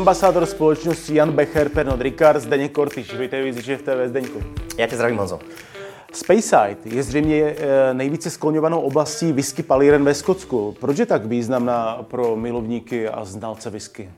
whisky ambasador společnosti Jan Becher, Pernod Ricard, Zdeněk Kortyš. Vítej v v TV, Zdeňku. Já tě zdravím, Honzo. Speyside je zřejmě eh, nejvíce skloňovanou oblastí whisky palíren ve Skotsku. Proč je tak významná pro milovníky a znalce whisky?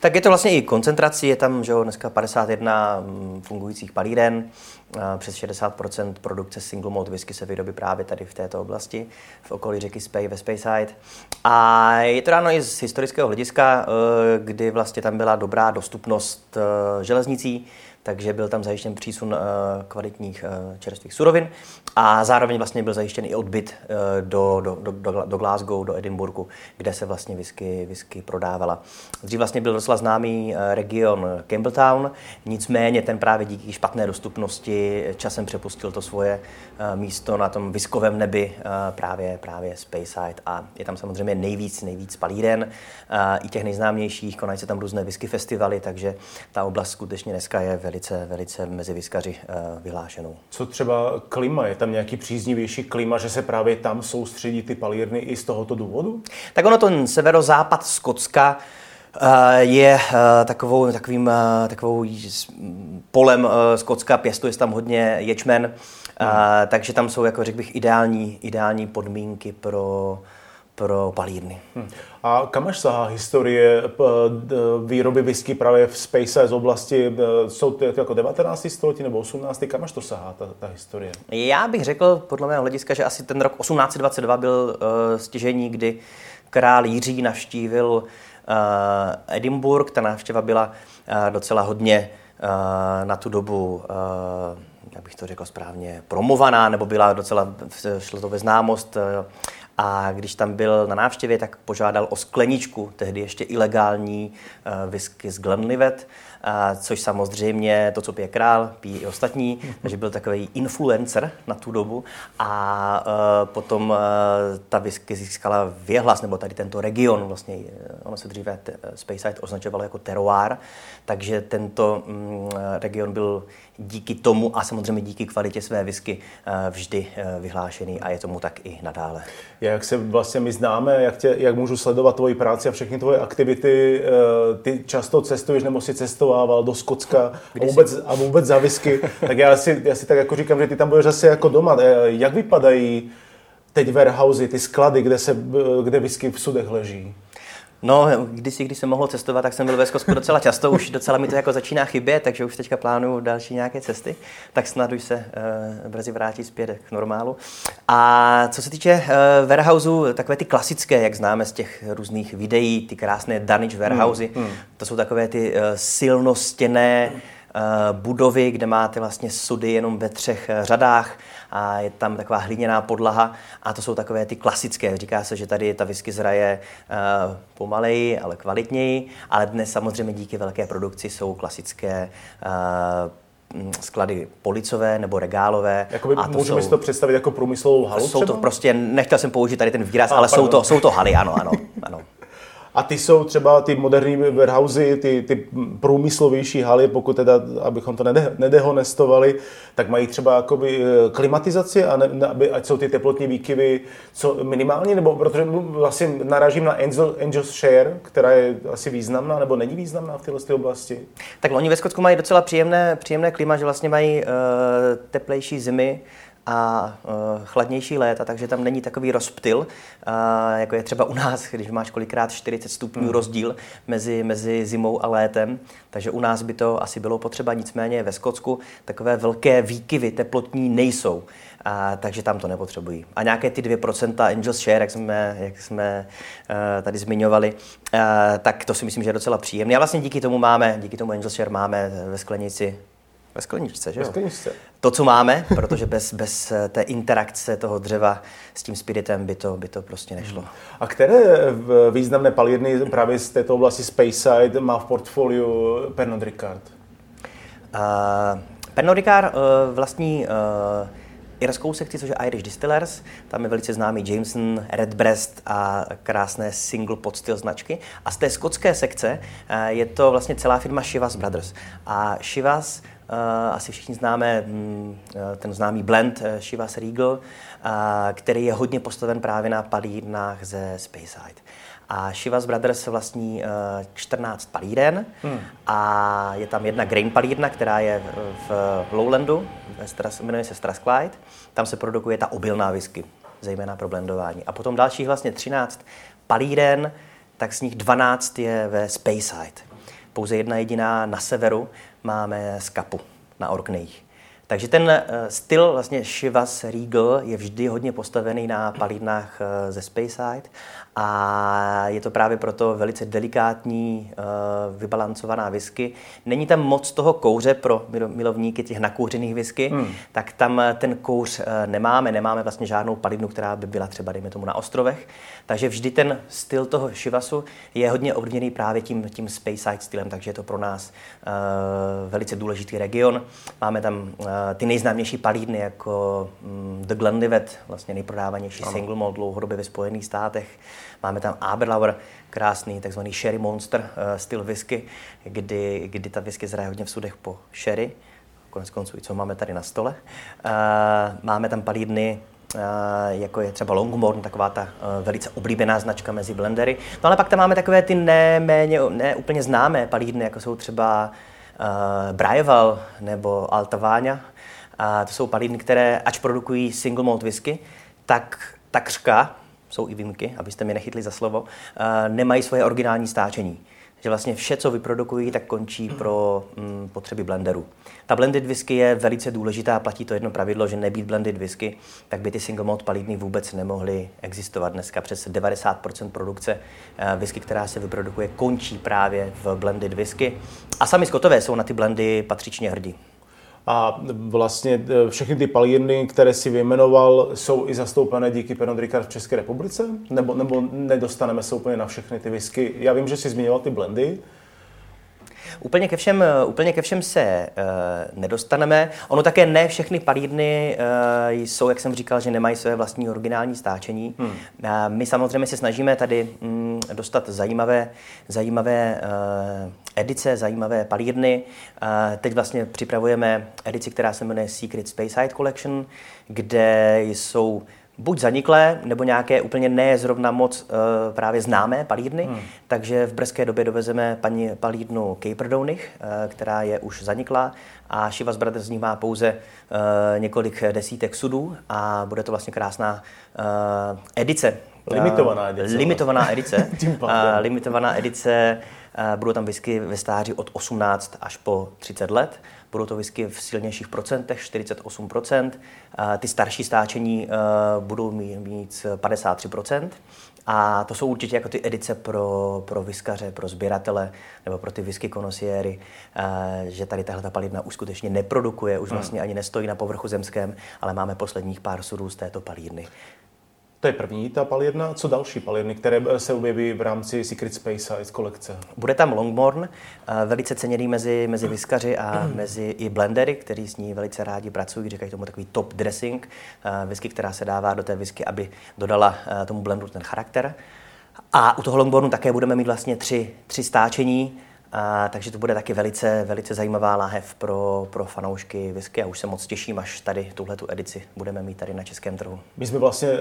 Tak je to vlastně i koncentrací, je tam že jo, dneska 51 mm, fungujících palíren, přes 60% produkce single malt whisky se vyrobí právě tady v této oblasti, v okolí řeky Spey ve Speyside. A je to dáno i z historického hlediska, eh, kdy vlastně tam byla dobrá dostupnost eh, železnicí, takže byl tam zajištěn přísun eh, kvalitních eh, čerstvých surovin a zároveň vlastně byl zajištěn i odbyt eh, do, do, do, do Glasgow, do Edinburghu, kde se vlastně whisky, whisky prodávala. Dřív vlastně byl docela známý region Campbelltown, nicméně ten právě díky špatné dostupnosti časem přepustil to svoje místo na tom viskovém nebi právě, právě Speyside a je tam samozřejmě nejvíc, nejvíc palíren, i těch nejznámějších, konají se tam různé whisky festivaly, takže ta oblast skutečně dneska je velice velice, velice mezi vyskaři eh, vyhlášenou. Co třeba klima? Je tam nějaký příznivější klima, že se právě tam soustředí ty palírny i z tohoto důvodu? Tak ono ten severozápad Skotska eh, je eh, takovou, takovým, takovou polem Skotska, pěstuje se tam hodně ječmen, hmm. takže tam jsou, jako řekl bych, ideální, ideální podmínky pro, pro palírny. Hmm. A kam až sahá historie výroby whisky právě v Space z oblasti? Jsou to jako 19. století nebo 18. Kam až to sahá, ta, ta historie? Já bych řekl, podle mého hlediska, že asi ten rok 1822 byl uh, stěžení, kdy král Jiří navštívil uh, Edinburgh. Ta návštěva byla uh, docela hodně uh, na tu dobu uh, jak bych to řekl správně, promovaná, nebo byla docela, šlo to ve známost a když tam byl na návštěvě, tak požádal o skleničku, tehdy ještě ilegální uh, whisky z Glenlivet, což samozřejmě to, co pije král, pijí i ostatní, takže byl takový influencer na tu dobu. A uh, potom uh, ta whisky získala věhlas, nebo tady tento region, vlastně ono se dříve Speyside označovalo jako terroir, takže tento um, region byl díky tomu a samozřejmě díky kvalitě své whisky vždy vyhlášený a je tomu tak i nadále jak se vlastně my známe, jak, tě, jak můžu sledovat tvoji práci a všechny tvoje aktivity. Ty často cestuješ nebo si cestovával do Skotska a vůbec, a vůbec za whisky. tak já si, já si tak jako říkám, že ty tam budeš asi jako doma. Eh, jak vypadají teď warehousey, ty sklady, kde, se, kde whisky v sudech leží? No, když si, když jsem mohl cestovat, tak jsem byl ve Skotsku docela často, už docela mi to jako začíná chybět, takže už teďka plánuju další nějaké cesty, tak snad už se uh, brzy vrátí zpět k normálu. A co se týče uh, warehouseu, takové ty klasické, jak známe z těch různých videí, ty krásné Danish warehousey, hmm, hmm. to jsou takové ty uh, silnostěné, hmm Eh, budovy, kde máte vlastně sudy jenom ve třech eh, řadách a je tam taková hliněná podlaha a to jsou takové ty klasické. Říká se, že tady ta whisky zraje uh, pomaleji, ale kvalitněji, ale dnes samozřejmě díky velké produkci jsou klasické uh, sklady policové nebo regálové. Jakoby a to můžeme jsou, si to představit jako průmyslovou halu Jsou třeba? to prostě, nechtěl jsem použít tady ten výraz, a, ale jsou to, jsou to haly, ano, ano. A ty jsou třeba ty moderní warehousey, ty, ty průmyslovější haly, pokud teda, abychom to nede, nedehonestovali, tak mají třeba jakoby eh, klimatizaci, a ne, aby, ať jsou ty teplotní výkyvy co minimální, nebo protože vlastně narážím na Angel, Angel's Share, která je asi významná, nebo není významná v této oblasti? Tak oni ve Skotsku mají docela příjemné, příjemné klima, že vlastně mají uh, teplejší zimy, a uh, chladnější léta, takže tam není takový rozptyl, uh, jako je třeba u nás, když máš kolikrát 40 stupňů hmm. rozdíl mezi, mezi zimou a létem. Takže u nás by to asi bylo potřeba, nicméně ve Skotsku takové velké výkyvy teplotní nejsou. A, takže tam to nepotřebují. A nějaké ty 2% Angels Share, jak jsme, jak jsme uh, tady zmiňovali, uh, tak to si myslím, že je docela příjemné. A vlastně díky tomu máme, díky tomu Angels Share máme ve sklenici ve skleničce, že jo? Ve skleničce. To, co máme, protože bez, bez eh, té interakce toho dřeva s tím spiritem by to, by to prostě nešlo. A které významné palírny právě z této oblasti Speyside má v portfoliu Pernod Ricard? Uh, Pernod Ricard uh, vlastní uh, irskou sekci, což je Irish Distillers. Tam je velice známý Jameson, Redbreast a krásné single pod styl značky. A z té skotské sekce je to vlastně celá firma Shivas Brothers. A Shivas asi všichni známe mm, ten známý blend Chivas Regal, který je hodně postaven právě na palírnách ze Speyside. A Shivas Brothers vlastní 14 palíren hmm. a je tam jedna grain palírna, která je v Lowlandu, jmenuje se Strathclyde. Tam se produkuje ta obilná whisky, zejména pro blendování. A potom dalších vlastně 13 palíren, tak z nich 12 je ve Speyside. Pouze jedna jediná na severu máme z Kapu na Orkneyích. Takže ten uh, styl vlastně Shivas Regal je vždy hodně postavený na palírnách uh, ze Speyside a je to právě proto velice delikátní, uh, vybalancovaná whisky. Není tam moc toho kouře pro milovníky těch nakouřených whisky, hmm. tak tam ten kouř uh, nemáme, nemáme vlastně žádnou palidnu, která by byla třeba, dejme tomu, na ostrovech. Takže vždy ten styl toho Shivasu je hodně ovlivněný právě tím, tím Speyside stylem, takže je to pro nás velice důležitý region. Máme tam ty nejznámější palídny, jako um, The Glenlivet, vlastně nejprodávanější ano. single malt dlouhodobě ve Spojených státech. Máme tam Aberlauer, krásný takzvaný sherry monster uh, styl whisky, kdy, kdy ta whisky zraje hodně v sudech po sherry, konec konců co máme tady na stole. Uh, máme tam palídny Uh, jako je třeba Longmorn, taková ta velice oblíbená značka mezi blendery. No ale pak tam máme takové ty ne, méně, ne úplně známé palídny, jako jsou třeba uh, Brajeval nebo Altaváňa. A to jsou palídny, které, ač produkují single malt whisky, tak takřka jsou i výjimky, abyste mě nechytli za slovo, eh, nemají svoje originální stáčení. Že vlastně vše, co vyprodukují, tak končí pro mm, potřeby blenderů. Ta blended whisky je velice důležitá, platí to jedno pravidlo, že nebýt blended whisky, tak by ty single malt palidny vůbec nemohly existovat. Dneska přes 90% produkce eh, whisky, která se vyprodukuje, končí právě v blended whisky. A sami skotové jsou na ty blendy patřičně hrdí. A vlastně e, všechny ty palírny, které si vyjmenoval, jsou i zastoupené díky Pernod Ricard v České republice? Nebo, nebo nedostaneme se úplně na všechny ty whisky? Já vím, že jsi zmiňoval ty blendy, Úplně ke všem, úplně ke všem se uh, nedostaneme. Ono také ne všechny palírny uh, jsou, jak jsem říkal, že nemají své vlastní originální stáčení. Hmm. Uh, my samozřejmě se snažíme tady um, dostat zajímavé, zajímavé uh, edice, zajímavé palírny. Uh, teď vlastně připravujeme edici, která se jmenuje Secret Space Side Collection, kde jsou buď zaniklé, nebo nějaké úplně ne zrovna moc uh, právě známé palírny. Hmm. Takže v brzké době dovezeme paní palírnu Caperdonich, uh, která je už zaniklá a Shivas Brothers z ní má pouze uh, několik desítek sudů a bude to vlastně krásná uh, edice. Limitovaná edice. Limitovaná edice. uh, limitovaná edice. Uh, budou tam whisky ve stáří od 18 až po 30 let. Budou to whisky v silnějších procentech, 48%. Ty starší stáčení eh, budou mít 53%. A to jsou určitě jako ty edice pro, pro viskaře, pro sběratele nebo pro ty whisky konosiéry, eh, že tady tahle ta palidna už skutečně neprodukuje, už hmm. vlastně ani nestojí na povrchu zemském, ale máme posledních pár sudů z této palírny. To je první ta palírna. Co další palírny, které se objeví v rámci Secret Space Size kolekce? Bude tam Longmorn, eh, velice ceněný mezi, mezi viskaři a mezi i blendery, kteří s ní velice rádi pracují, říkají tomu takový top dressing, eh, whisky, která se dává do té whisky, aby dodala eh, tomu blendu ten charakter. A u toho Longbornu také budeme mít vlastně tři, tři stáčení, a, takže to bude taky velice, velice zajímavá láhev pro, pro fanoušky whisky a už se moc těším, až tady tuhle tu edici budeme mít tady na českém trhu. My jsme vlastně uh,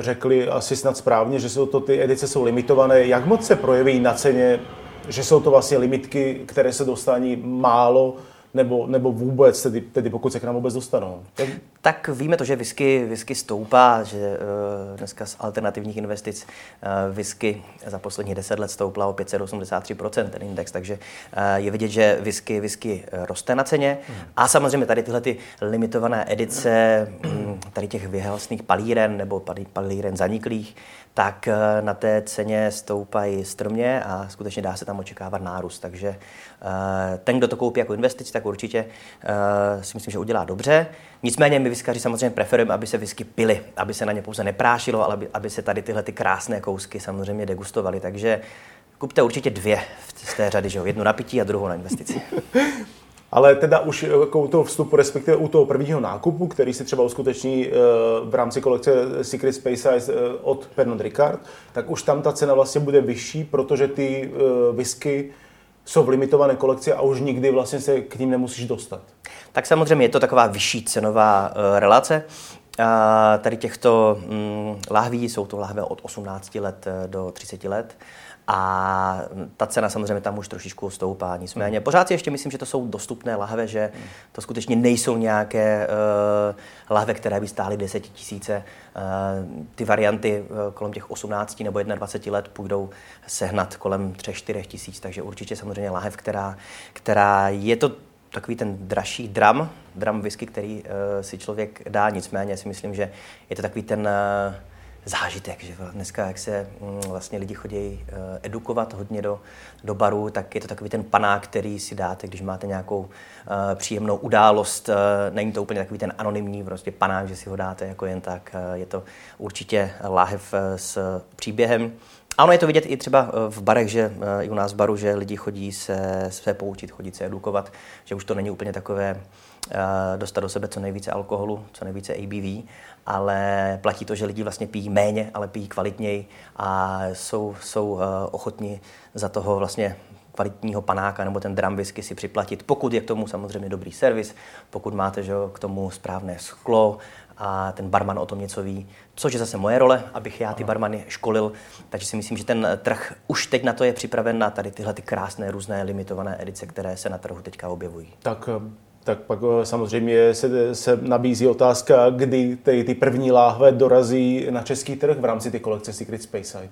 řekli asi snad správně, že jsou to ty edice jsou limitované. Jak moc se projeví na ceně, že jsou to vlastně limitky, které se dostání málo nebo, nebo vůbec, tedy, tedy pokud se k nám vůbec dostanou? Jak... Tak víme to, že whisky, whisky stoupá, že uh, dneska z alternativních investic uh, whisky za poslední 10 let stoupla o 583% ten index, takže uh, je vidět, že whisky, whisky roste na ceně. Hmm. A samozřejmě tady tyhle ty limitované edice, um, tady těch vyhlasných palíren nebo palíren zaniklých, tak na té ceně stoupají strmě a skutečně dá se tam očekávat nárůst. Takže ten, kdo to koupí jako investici, tak určitě uh, si myslím, že udělá dobře. Nicméně my viskaři samozřejmě preferujeme, aby se whisky pily, aby se na ně pouze neprášilo, ale aby, aby se tady tyhle ty krásné kousky samozřejmě degustovaly. Takže kupte určitě dvě z té řady, že jo? jednu na pití a druhou na investici. Ale teda už jako u toho vstupu, respektive u toho prvního nákupu, který si třeba uskuteční eh, v rámci kolekce Secret Space Size od Pernod Ricard, tak už tam ta cena vlastně bude vyšší, protože ty whisky jsou v limitované kolekci a už nikdy vlastně se k ním nemusíš dostat. Tak samozřejmě je to taková vyšší cenová relace. A tady těchto mm, lahví, jsou to lahve od 18 let eh, do 30 let a ta cena samozřejmě tam už trošičku stoupá. Nicméně pořád si ještě myslím, že to jsou dostupné lahve, že to skutečně nejsou nějaké uh, lahve, které by stály 10 tisíce. Uh, ty varianty uh, kolem těch 18 nebo 21 let půjdou sehnat kolem 3-4 tisíc, takže určitě samozřejmě lahev, která, která je to takový ten dražší dram, dram whisky, který uh, si člověk dá, nicméně si myslím, že je to takový ten uh, zážitek, že dneska, jak se mm, vlastně lidi chodí uh, edukovat hodně do, do baru, tak je to takový ten panák, který si dáte, když máte nějakou uh, příjemnou událost. Uh, není to úplně takový ten anonymní prostě panák, že si ho dáte jako jen tak. Je to určitě láhev s příběhem. Ano, je to vidět i třeba v barech, že i u nás v baru, že lidi chodí se, se poučit, chodí se edukovat, že už to není úplně takové dostat do sebe co nejvíce alkoholu, co nejvíce ABV, ale platí to, že lidi vlastně pijí méně, ale pijí kvalitněji a jsou, jsou ochotní za toho vlastně kvalitního panáka nebo ten drum whisky si připlatit, pokud je k tomu samozřejmě dobrý servis, pokud máte že, k tomu správné sklo a ten barman o tom něco ví, což je zase moje role, abych já ty barmany školil, takže si myslím, že ten trh už teď na to je připraven na tady tyhle ty krásné různé limitované edice, které se na trhu teďka objevují. Tak tak pak eh, samozřejmě se, se nabízí otázka, kdy ty, ty první láhve dorazí na český trh v rámci té kolekce Secret Space Side.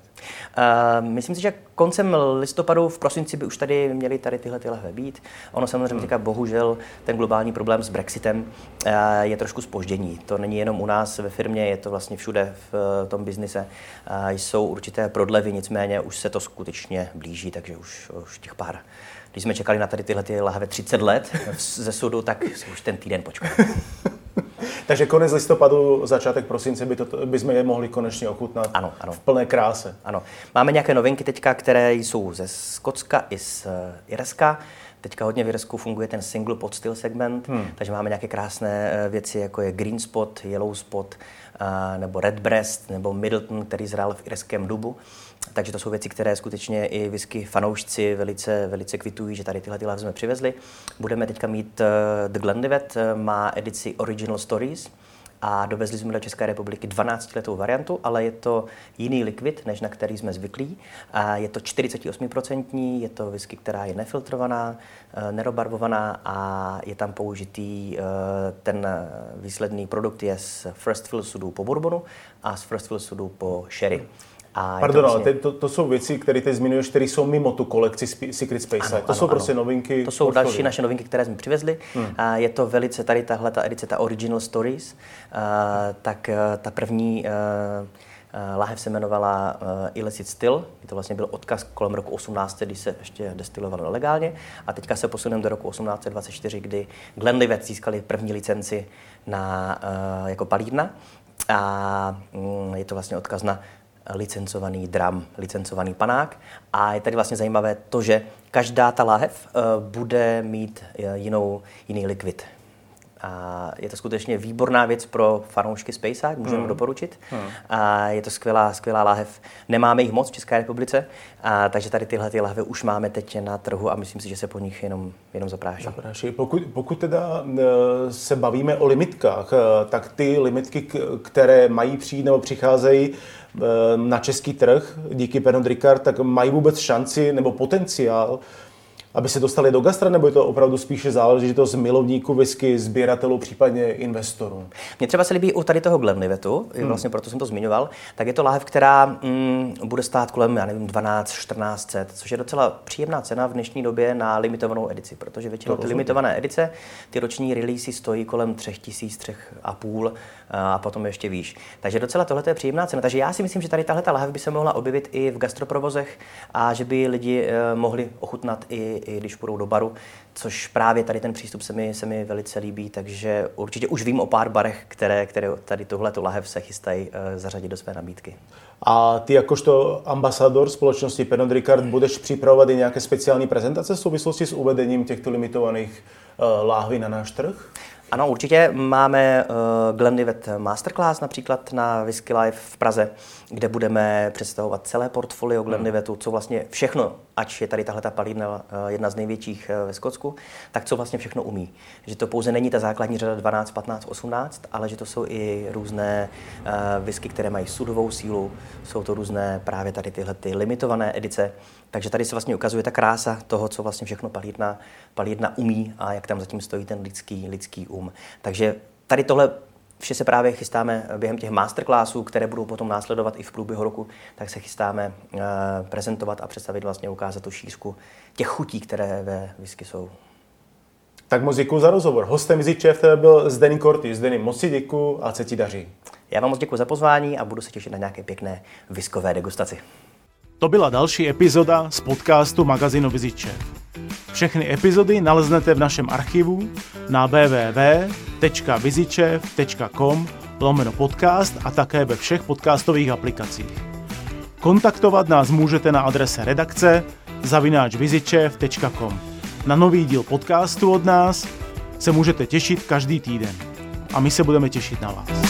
Uh, myslím si, že koncem listopadu, v prosinci by už tady měly tady tyhle ty lahve být. Ono samozřejmě hmm. teďka bohužel ten globální problém s Brexitem uh, je trošku spoždění. To není jenom u nás ve firmě, je to vlastně všude v uh, tom biznise. Uh, jsou určité prodlevy, nicméně už se to skutečně blíží, takže už, už těch pár když jsme čekali na tady tyhle ty lahve 30 let ze sudu, tak už ten týden počkal. Takže konec listopadu, začátek prosince by to, bychom je mohli konečně ochutnat ano, ano. v plné kráse. Ano. Máme nějaké novinky teďka, které jsou ze Skotska i z eh, Irska. Teďka hodně v Irsku funguje ten single pod styl segment, hmm. takže máme nějaké krásné eh, věci, jako je Green Spot, Yellow Spot, nebo Redbreast, nebo Middleton, který zrál v irském dubu. Takže to jsou věci, které skutečně i whisky fanoušci velice, velice kvitují, že tady tyhle ty jsme přivezli. Budeme teďka mít uh, The Glenlivet, uh, má edici Original Stories, a dovezli jsme do České republiky 12-letou variantu, ale je to jiný likvid, než na který jsme zvyklí. A je to 48%, je to whisky, která je nefiltrovaná, eh, nerobarvovaná a je tam použitý ten výsledný produkt je z First Fill sudů po bourbonu a z First Fill sudů po sherry. A Pardon, to, vlastně... to, to jsou věci, které ty zmiňuješ, které jsou mimo tu kolekci Secret Space. Ano, to ano, jsou prostě ano. novinky. To jsou portfolio. další naše novinky, které jsme přivezli. Hmm. A je to velice tady tahle ta edice, ta Original Stories. A, tak ta první a, láhev se jmenovala uh, Illicit Still. To vlastně byl odkaz kolem roku 18, kdy se ještě destilovalo legálně. A teďka se posuneme do roku 1824, kdy Glenlivet získali první licenci na, uh, jako palírna. A um, je to vlastně odkaz na licencovaný dram, licencovaný panák. A je tady vlastně zajímavé to, že každá ta láhev uh, bude mít uh, jinou, jiný likvid. A je to skutečně výborná věc pro fanoušky Spaceák, můžeme hmm. doporučit. Hmm. A je to skvělá, skvělá láhev. Nemáme jich moc v České republice, a, takže tady tyhle ty lahve už máme teď na trhu a myslím si, že se po nich jenom, jenom zapráší. zapráší. Pokud, pokud teda e, se bavíme o limitkách, tak ty limitky, které mají přijít nebo přicházejí na český trh díky Pernod Ricard, tak mají vůbec šanci nebo potenciál aby se dostali do gastra, nebo je to opravdu spíše záležitost milovníků whisky, sběratelů, případně investorů? Mně třeba se líbí u tady toho Glenlivetu, hmm. vlastně proto jsem to zmiňoval, tak je to láhev, která mm, bude stát kolem, já nevím, 12, 14 což je docela příjemná cena v dnešní době na limitovanou edici, protože většinou ty limitované edice, ty roční releasy stojí kolem 3000, 3,5 a potom ještě výš. Takže docela tohle je příjemná cena. Takže já si myslím, že tady tahle láhev by se mohla objevit i v gastroprovozech a že by lidi eh, mohli ochutnat i i když půjdou do baru, což právě tady ten přístup se mi, se mi velice líbí, takže určitě už vím o pár barech, které, které tady tohleto lahev se chystají uh, zařadit do své nabídky. A ty jakožto ambasador společnosti Pernod Ricard budeš připravovat i nějaké speciální prezentace v souvislosti s uvedením těchto limitovaných uh, láhví na náš trh? Ano, určitě máme uh, Glenlivet Masterclass například na Whisky Life v Praze, kde budeme představovat celé portfolio hmm. Glenlivetu, co vlastně všechno, ač je tady tahle ta palírna uh, jedna z největších uh, ve Skotsku, tak co vlastně všechno umí. Že to pouze není ta základní řada 12, 15, 18, ale že to jsou i různé uh, whisky, které mají sudovou sílu, jsou to různé právě tady tyhle ty limitované edice, takže tady se vlastně ukazuje ta krása toho, co vlastně všechno palírna, palírna umí a jak tam zatím stojí ten lidský, lidský um. Takže tady tohle vše se právě chystáme během těch masterclassů, které budou potom následovat i v průběhu roku, tak se chystáme uh, prezentovat a představit vlastně ukázat tu šířku těch chutí, které ve whisky jsou. Tak moc děkuji za rozhovor. Hostem Vizičev byl Zdený Korty. Zdený, moc si děkuji a se ti daří. Já vám moc děkuji za pozvání a budu se těšit na nějaké pěkné viskové degustaci. To byla další epizoda z podcastu magazínu Viziče. Všechny epizody naleznete v našem archivu na www.vizičev.com lomeno podcast a také ve všech podcastových aplikacích. Kontaktovat nás můžete na adrese redakce zavináčvizičev.com. Na nový díl podcastu od nás se můžete těšit každý týden. A my se budeme těšit na vás.